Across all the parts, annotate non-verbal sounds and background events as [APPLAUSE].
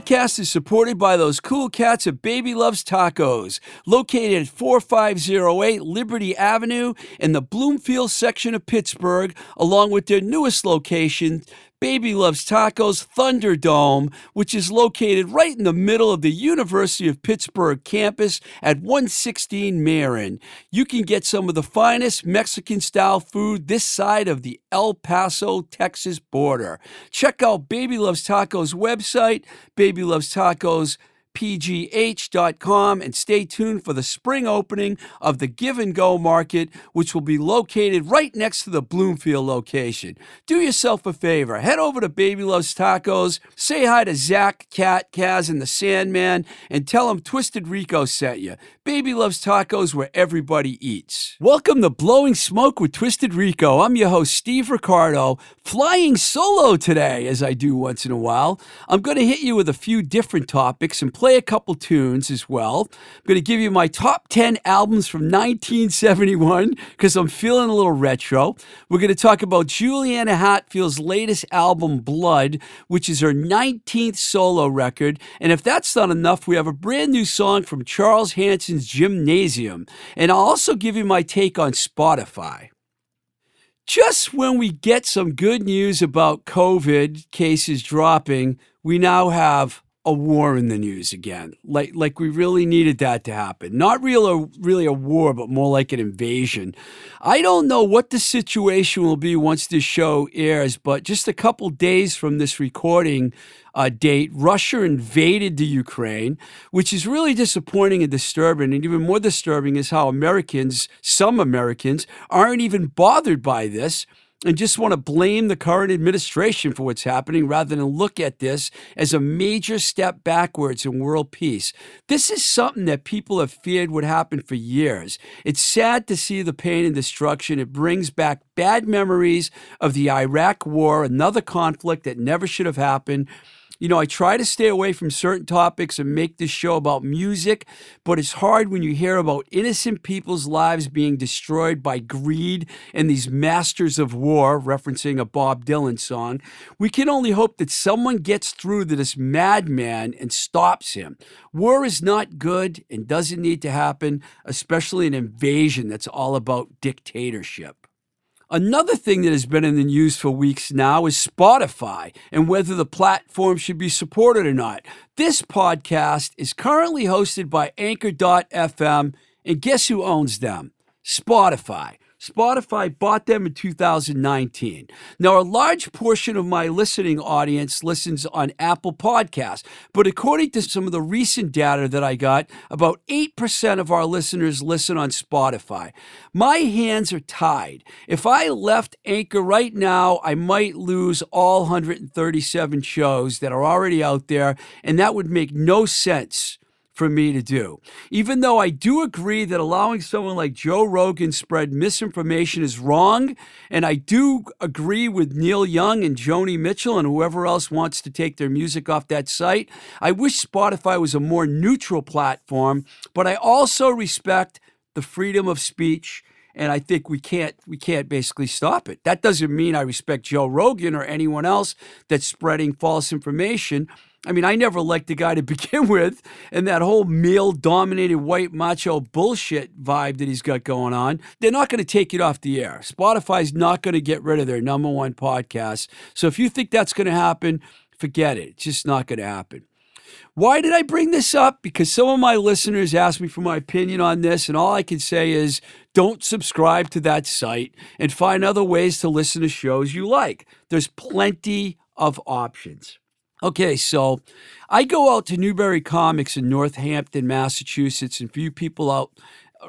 Podcast is supported by those cool cats at Baby Loves Tacos, located at 4508 Liberty Avenue in the Bloomfield section of Pittsburgh, along with their newest location, Baby Loves Tacos Thunderdome, which is located right in the middle of the University of Pittsburgh campus at 116 Marin. You can get some of the finest Mexican style food this side of the El Paso, Texas border. Check out Baby Loves Tacos website, Baby Loves Tacos pgh.com and stay tuned for the spring opening of the Give and Go Market, which will be located right next to the Bloomfield location. Do yourself a favor, head over to Baby Loves Tacos, say hi to Zach, Cat, Kaz, and the Sandman, and tell them Twisted Rico sent you. Baby Loves Tacos where everybody eats. Welcome to Blowing Smoke with Twisted Rico. I'm your host, Steve Ricardo, flying solo today, as I do once in a while. I'm going to hit you with a few different topics and play a couple tunes as well. I'm going to give you my top 10 albums from 1971 because I'm feeling a little retro. We're going to talk about Juliana Hatfield's latest album, Blood, which is her 19th solo record. And if that's not enough, we have a brand new song from Charles Hanson's Gymnasium. And I'll also give you my take on Spotify. Just when we get some good news about COVID cases dropping, we now have a war in the news again. Like like we really needed that to happen. Not real a, really a war, but more like an invasion. I don't know what the situation will be once this show airs, but just a couple days from this recording uh, date, Russia invaded the Ukraine, which is really disappointing and disturbing. And even more disturbing is how Americans, some Americans, aren't even bothered by this and just want to blame the current administration for what's happening rather than look at this as a major step backwards in world peace. This is something that people have feared would happen for years. It's sad to see the pain and destruction. It brings back bad memories of the Iraq War, another conflict that never should have happened you know, I try to stay away from certain topics and make this show about music, but it's hard when you hear about innocent people's lives being destroyed by greed and these masters of war, referencing a Bob Dylan song. We can only hope that someone gets through to this madman and stops him. War is not good and doesn't need to happen, especially an invasion that's all about dictatorship. Another thing that has been in the news for weeks now is Spotify and whether the platform should be supported or not. This podcast is currently hosted by Anchor.fm, and guess who owns them? Spotify. Spotify bought them in 2019. Now, a large portion of my listening audience listens on Apple Podcasts, but according to some of the recent data that I got, about 8% of our listeners listen on Spotify. My hands are tied. If I left Anchor right now, I might lose all 137 shows that are already out there, and that would make no sense for me to do. Even though I do agree that allowing someone like Joe Rogan spread misinformation is wrong, and I do agree with Neil Young and Joni Mitchell and whoever else wants to take their music off that site, I wish Spotify was a more neutral platform, but I also respect the freedom of speech and I think we can't we can't basically stop it. That doesn't mean I respect Joe Rogan or anyone else that's spreading false information. I mean, I never liked the guy to [LAUGHS] begin with, and that whole male dominated white macho bullshit vibe that he's got going on. They're not going to take it off the air. Spotify's not going to get rid of their number one podcast. So if you think that's going to happen, forget it. It's just not going to happen. Why did I bring this up? Because some of my listeners asked me for my opinion on this, and all I can say is don't subscribe to that site and find other ways to listen to shows you like. There's plenty of options. Okay, so I go out to Newbury Comics in Northampton, Massachusetts, and you people out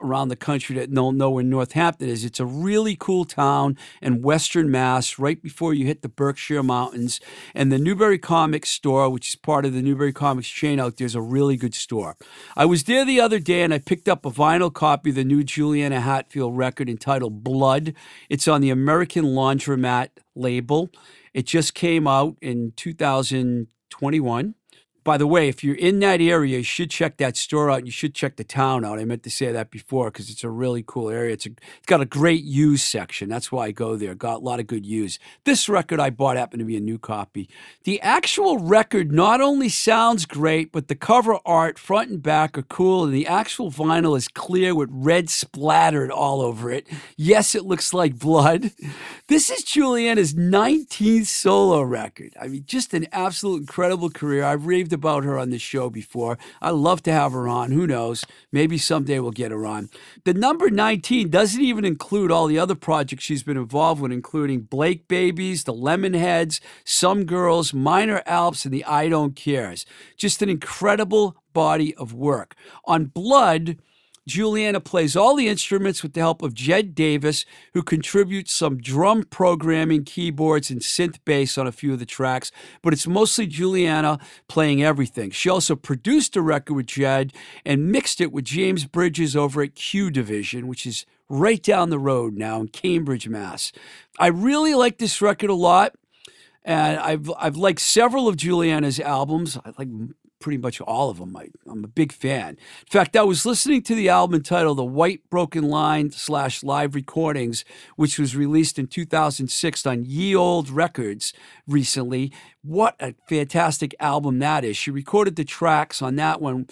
around the country that don't know where Northampton is, it's a really cool town in Western Mass, right before you hit the Berkshire Mountains. And the Newbury Comics store, which is part of the Newbury Comics chain out there, is a really good store. I was there the other day and I picked up a vinyl copy of the new Juliana Hatfield record entitled Blood. It's on the American Laundromat label. It just came out in 2021. By the way, if you're in that area, you should check that store out. You should check the town out. I meant to say that before because it's a really cool area. It's, a, it's got a great used section. That's why I go there. Got a lot of good used. This record I bought happened to be a new copy. The actual record not only sounds great, but the cover art, front and back, are cool, and the actual vinyl is clear with red splattered all over it. Yes, it looks like blood. This is Juliana's 19th solo record. I mean, just an absolute incredible career. I've raved about her on this show before. I love to have her on. Who knows? Maybe someday we'll get her on. The number 19 doesn't even include all the other projects she's been involved with, including Blake Babies, the Lemonheads, Some Girls, Minor Alps, and the I Don't Cares. Just an incredible body of work. On Blood, Juliana plays all the instruments with the help of Jed Davis, who contributes some drum programming, keyboards, and synth bass on a few of the tracks, but it's mostly Juliana playing everything. She also produced a record with Jed and mixed it with James Bridges over at Q Division, which is right down the road now in Cambridge, Mass. I really like this record a lot. And I've I've liked several of Juliana's albums. I like pretty much all of them. I, am a big fan. In fact, I was listening to the album entitled The White Broken Line slash Live Recordings, which was released in 2006 on Ye Olde Records recently. What a fantastic album that is. She recorded the tracks on that one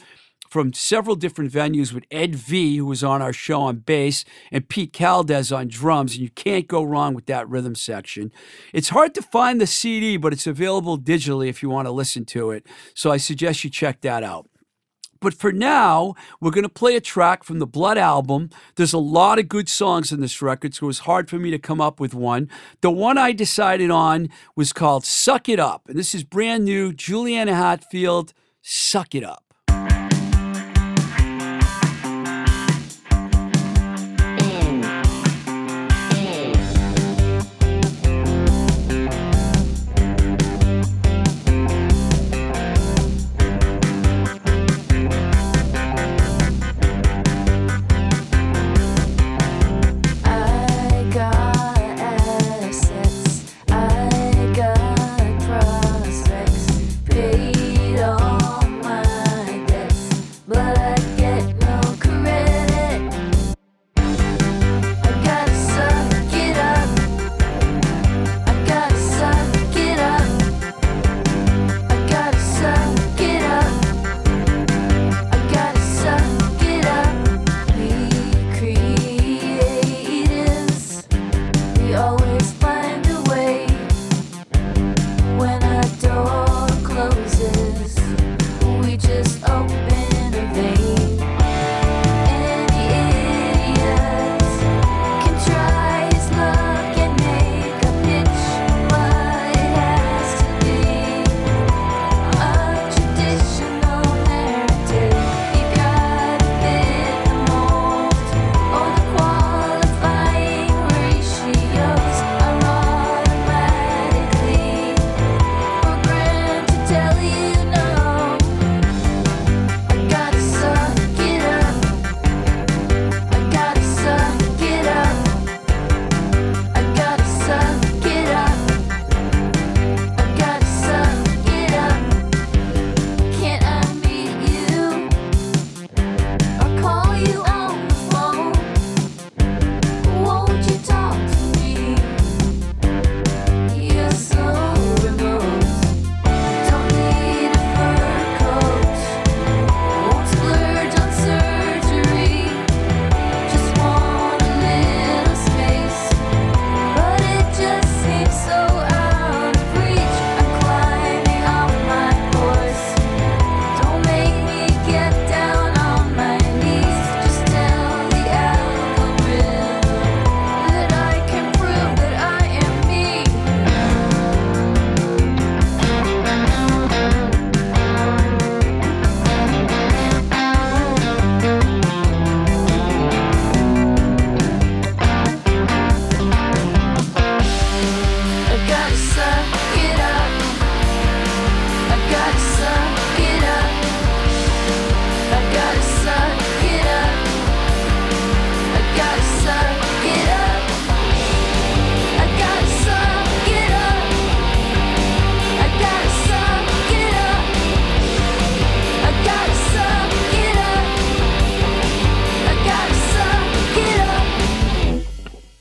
from several different venues with Ed V, who was on our show on bass, and Pete Caldes on drums. And you can't go wrong with that rhythm section. It's hard to find the CD, but it's available digitally if you want to listen to it. So I suggest you check that out. But for now, we're going to play a track from the Blood album. There's a lot of good songs in this record, so it was hard for me to come up with one. The one I decided on was called Suck It Up. And this is brand new Juliana Hatfield, Suck It Up.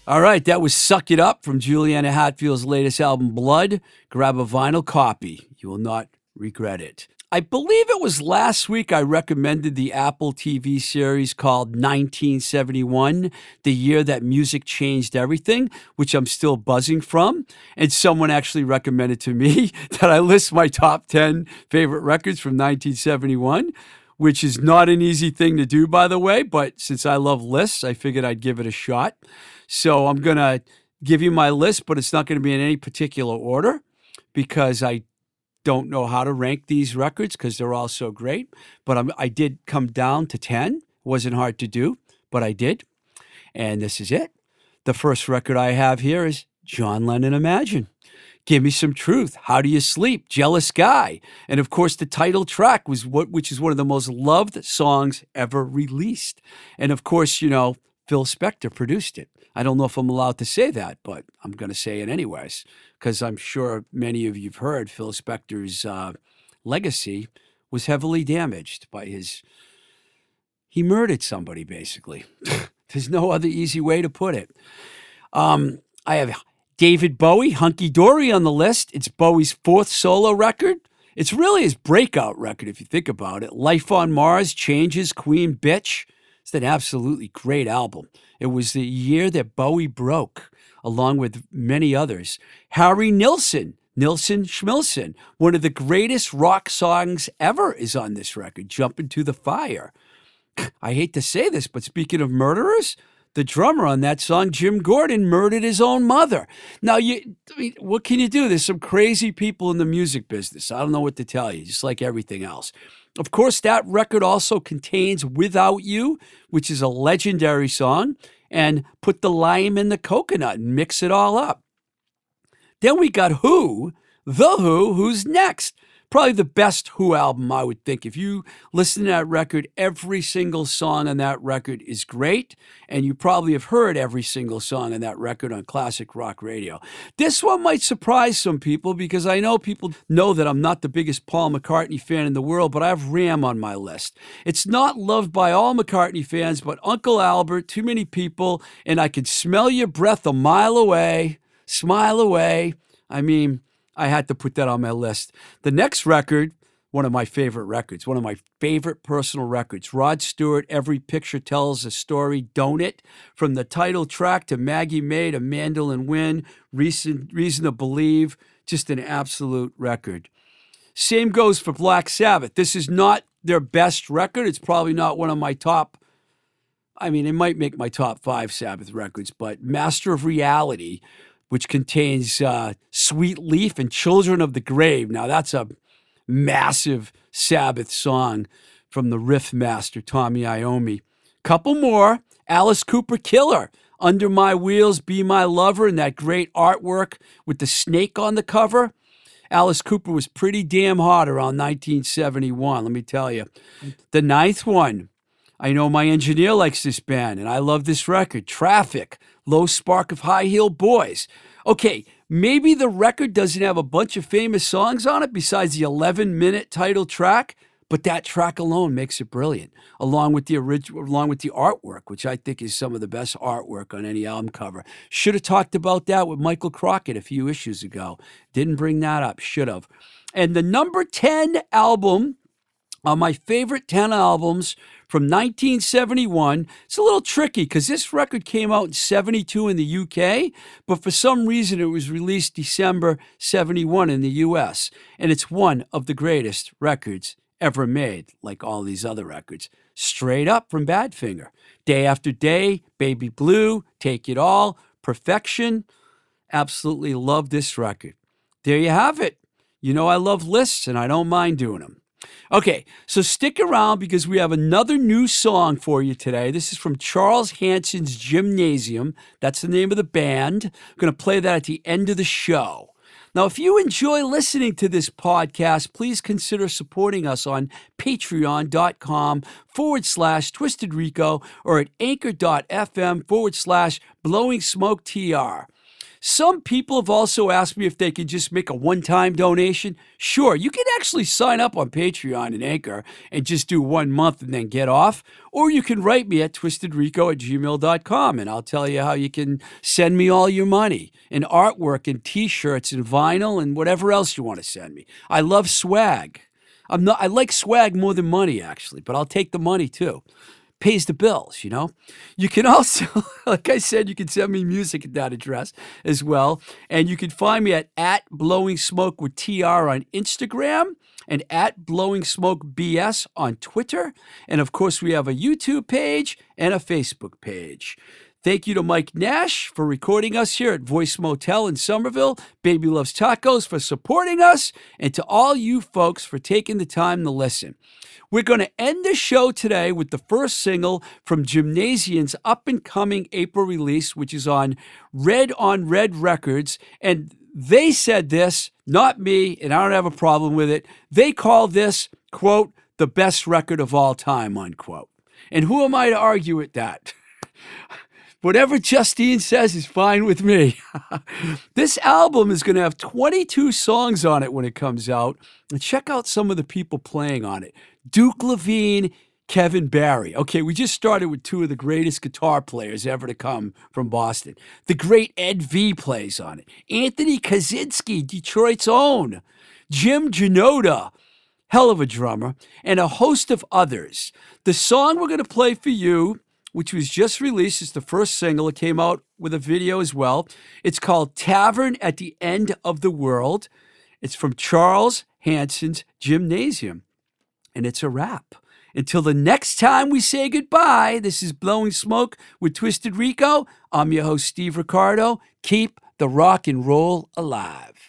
All right, that was Suck It Up from Juliana Hatfield's latest album, Blood. Grab a vinyl copy. You will not regret it. I believe it was last week I recommended the Apple TV series called 1971, the year that music changed everything, which I'm still buzzing from. And someone actually recommended to me [LAUGHS] that I list my top 10 favorite records from 1971 which is not an easy thing to do, by the way. But since I love lists, I figured I'd give it a shot. So I'm going to give you my list, but it's not going to be in any particular order because I don't know how to rank these records because they're all so great. But I'm, I did come down to 10. Wasn't hard to do, but I did. And this is it. The first record I have here is John Lennon Imagine. Give me some truth. How do you sleep? Jealous guy. And of course, the title track was what, which is one of the most loved songs ever released. And of course, you know, Phil Spector produced it. I don't know if I'm allowed to say that, but I'm going to say it anyways, because I'm sure many of you've heard Phil Spector's uh, legacy was heavily damaged by his. He murdered somebody, basically. [LAUGHS] There's no other easy way to put it. Um, I have David Bowie, Hunky Dory on the list. It's Bowie's fourth solo record. It's really his breakout record, if you think about it. Life on Mars, Changes, Queen Bitch. It's an absolutely great album. It was the year that Bowie broke, along with many others. Harry Nilsson, Nilsson Schmilsson, one of the greatest rock songs ever, is on this record, Jump Into the Fire. [LAUGHS] I hate to say this, but speaking of murderers, the drummer on that song, Jim Gordon, murdered his own mother. Now, you, I mean, what can you do? There's some crazy people in the music business. I don't know what to tell you, just like everything else. Of course, that record also contains Without You, which is a legendary song, and put the lime in the coconut and mix it all up. Then we got Who, The Who, who's next? Probably the best Who album, I would think. If you listen to that record, every single song on that record is great, and you probably have heard every single song on that record on classic rock radio. This one might surprise some people because I know people know that I'm not the biggest Paul McCartney fan in the world, but I have Ram on my list. It's not loved by all McCartney fans, but Uncle Albert, too many people, and I can smell your breath a mile away, smile away. I mean, I had to put that on my list. The next record, one of my favorite records, one of my favorite personal records. Rod Stewart, Every Picture Tells a Story, Don't It? From the title track to Maggie May to Mandolin Wind, Reason, Reason to Believe, just an absolute record. Same goes for Black Sabbath. This is not their best record. It's probably not one of my top. I mean, it might make my top five Sabbath records, but Master of Reality which contains uh, Sweet Leaf and Children of the Grave. Now, that's a massive Sabbath song from the riff master, Tony Iommi. Couple more Alice Cooper Killer. Under My Wheels, Be My Lover, and that great artwork with the snake on the cover. Alice Cooper was pretty damn hot around 1971, let me tell you. The ninth one, I know my engineer likes this band, and I love this record Traffic, Low Spark of High Heel Boys. Okay, maybe the record doesn't have a bunch of famous songs on it besides the 11 minute title track, but that track alone makes it brilliant, along with the original, along with the artwork, which I think is some of the best artwork on any album cover. Should have talked about that with Michael Crockett a few issues ago. Didn't bring that up. Should have. And the number 10 album on my favorite 10 albums from 1971. It's a little tricky because this record came out in 72 in the UK, but for some reason it was released December 71 in the US. And it's one of the greatest records ever made, like all these other records. Straight up from Badfinger. Day after day, Baby Blue, Take It All, Perfection. Absolutely love this record. There you have it. You know, I love lists and I don't mind doing them. Okay, so stick around because we have another new song for you today. This is from Charles Hanson's Gymnasium. That's the name of the band. I'm going to play that at the end of the show. Now, if you enjoy listening to this podcast, please consider supporting us on patreon.com forward slash twisted rico or at anchor.fm forward slash blowing smoke tr. Some people have also asked me if they could just make a one time donation. Sure, you can actually sign up on Patreon and Anchor and just do one month and then get off. Or you can write me at twistedrico at gmail.com and I'll tell you how you can send me all your money and artwork and t shirts and vinyl and whatever else you want to send me. I love swag. I'm not I like swag more than money actually, but I'll take the money too pays the bills, you know? You can also, [LAUGHS] like I said, you can send me music at that address as well. And you can find me at, at Blowing Smoke with TR on Instagram and at Blowing Smoke BS on Twitter. And of course, we have a YouTube page and a Facebook page. Thank you to Mike Nash for recording us here at Voice Motel in Somerville, Baby Loves Tacos for supporting us, and to all you folks for taking the time to listen. We're going to end the show today with the first single from Gymnasium's up and coming April release, which is on Red on Red Records. And they said this, not me, and I don't have a problem with it. They call this, quote, the best record of all time, unquote. And who am I to argue with that? [LAUGHS] Whatever Justine says is fine with me. [LAUGHS] this album is going to have 22 songs on it when it comes out. And check out some of the people playing on it. Duke Levine, Kevin Barry. Okay, we just started with two of the greatest guitar players ever to come from Boston. The great Ed V plays on it. Anthony Kaczynski, Detroit's own. Jim Janota, hell of a drummer, and a host of others. The song we're going to play for you, which was just released, is the first single. It came out with a video as well. It's called Tavern at the End of the World. It's from Charles Hanson's Gymnasium and it's a wrap. Until the next time we say goodbye, this is Blowing Smoke with Twisted Rico. I'm your host, Steve Ricardo. Keep the rock and roll alive.